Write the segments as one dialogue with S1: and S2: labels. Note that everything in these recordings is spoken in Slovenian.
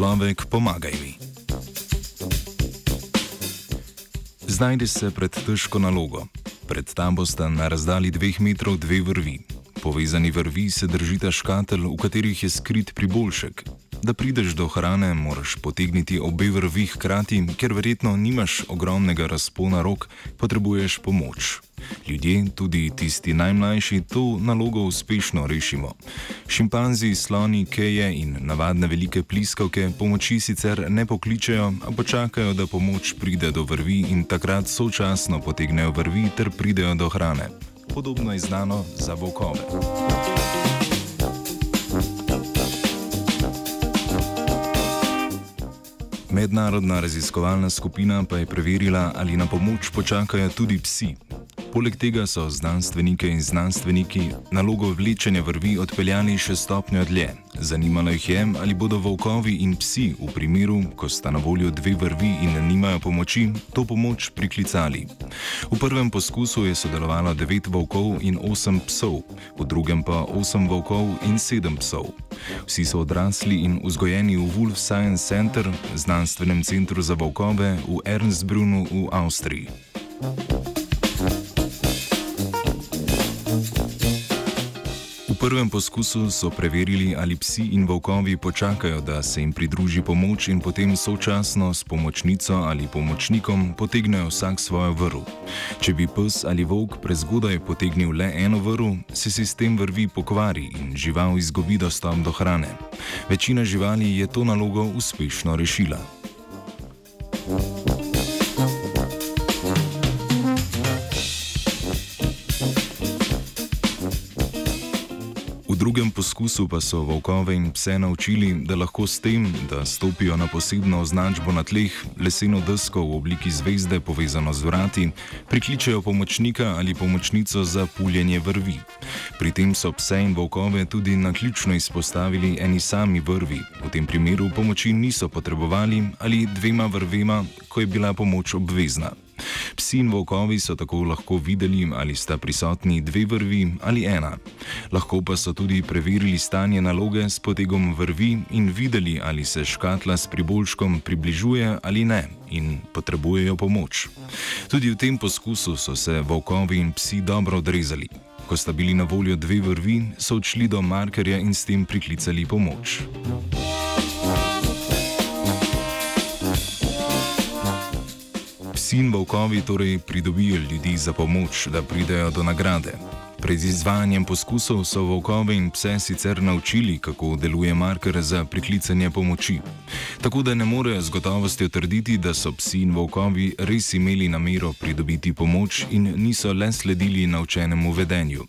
S1: človek, pomagaj mi. Znajdi se pred težko nalogo. Pred tabo sta na razdalji dveh metrov dve vrvi. Povezani vrvi se držita škatelj, v katerih je skrit priboljšek. Da prideš do hrane, moraš potegniti obe vrvi hkrati, ker verjetno nimaš ogromnega razpona rok, potrebuješ pomoč. Ljudje, tudi tisti najmlajši, to nalogo uspešno rešimo. Šimpanzi, sloni, keje in navadne velike pliskavke pomoči sicer ne pokličejo, a počakajo, da pomoč pride do vrvi in takrat sočasno potegnejo vrvi ter pridejo do hrane. Podobno je znano za volkove. Mednarodna raziskovalna skupina pa je preverila, ali na pomoč počakajo tudi psi. Poleg tega so znanstvenike in znanstveniki nalogo vlečenja vrvi odpeljali še stopnjo dlje. Zanimalo jih je, ali bodo volkovi in psi v primeru, ko sta na voljo dve vrvi in nimajo pomoči, to pomoč priklicali. V prvem poskusu je sodelovalo devet volkov in osem psov, v drugem pa osem volkov in sedem psov. Vsi so odrasli in vzgojeni v Wolf Science Center, znanstvenem centru za volkove v Ernstbrunu v Avstriji. Prvem poskusu so preverili, ali psi in volkovi počakajo, da se jim pridruži pomoč in potem sočasno s pomočnico ali pomočnikom potegnejo vsak svojo vrv. Če bi pes ali volk prezgodaj potegnil le eno vrv, se sistem vrvi pokvari in žival izgubi dostop do hrane. Večina živali je to nalogo uspešno rešila. Drugem poskusu pa so volkove in pse naučili, da lahko s tem, da stopijo na posebno označbo na tleh, leseno desko v obliki zvezde povezano z vrati, prikličejo pomočnika ali pomočnico za puljenje vrvi. Pri tem so pse in volkove tudi na ključno izpostavili eni sami vrvi, v tem primeru pomoči niso potrebovali ali dvema vrvema, ko je bila pomoč obvezna. Psi in volkovi so tako lahko videli, ali sta prisotni dve vrvi ali ena. Lahko pa so tudi preverili stanje naloge s potegom vrvi in videli, ali se škatla s priboljškom približuje ali ne in potrebujejo pomoč. Tudi v tem poskusu so se volkovi in psi dobro odrezali. Ko sta bili na voljo dve vrvi, so odšli do markerja in s tem priklicali pomoč. Sin volkovi torej pridobijo ljudi za pomoč, da pridejo do nagrade. Pred izvajanjem poskusov so volkove in pse sicer naučili, kako deluje marker za priklicanje pomoči. Tako da ne morejo z gotovostjo trditi, da so psi in volkovi res imeli namero pridobiti pomoč in niso le sledili naučenemu vedenju.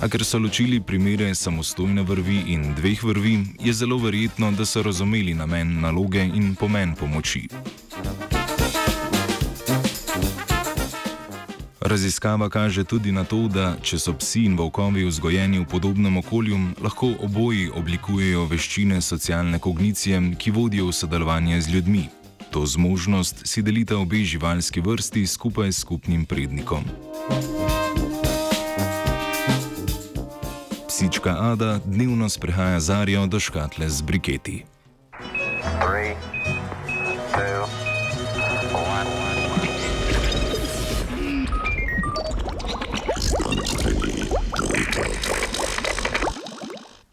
S1: A ker so ločili primere samostojne vrvi in dveh vrvi, je zelo verjetno, da so razumeli namen naloge in pomen pomoči. Raziskava kaže tudi na to, da če so psi in volkovi vzgojeni v podobnem okolju, lahko oboji oblikujejo veščine socialne kognicije, ki vodijo v sodelovanje z ljudmi. To zmožnost si delita obe živalski vrsti skupaj s skupnim prednikom. Psička Ada dnevno sprehaja Zarijo do škatle z briketi.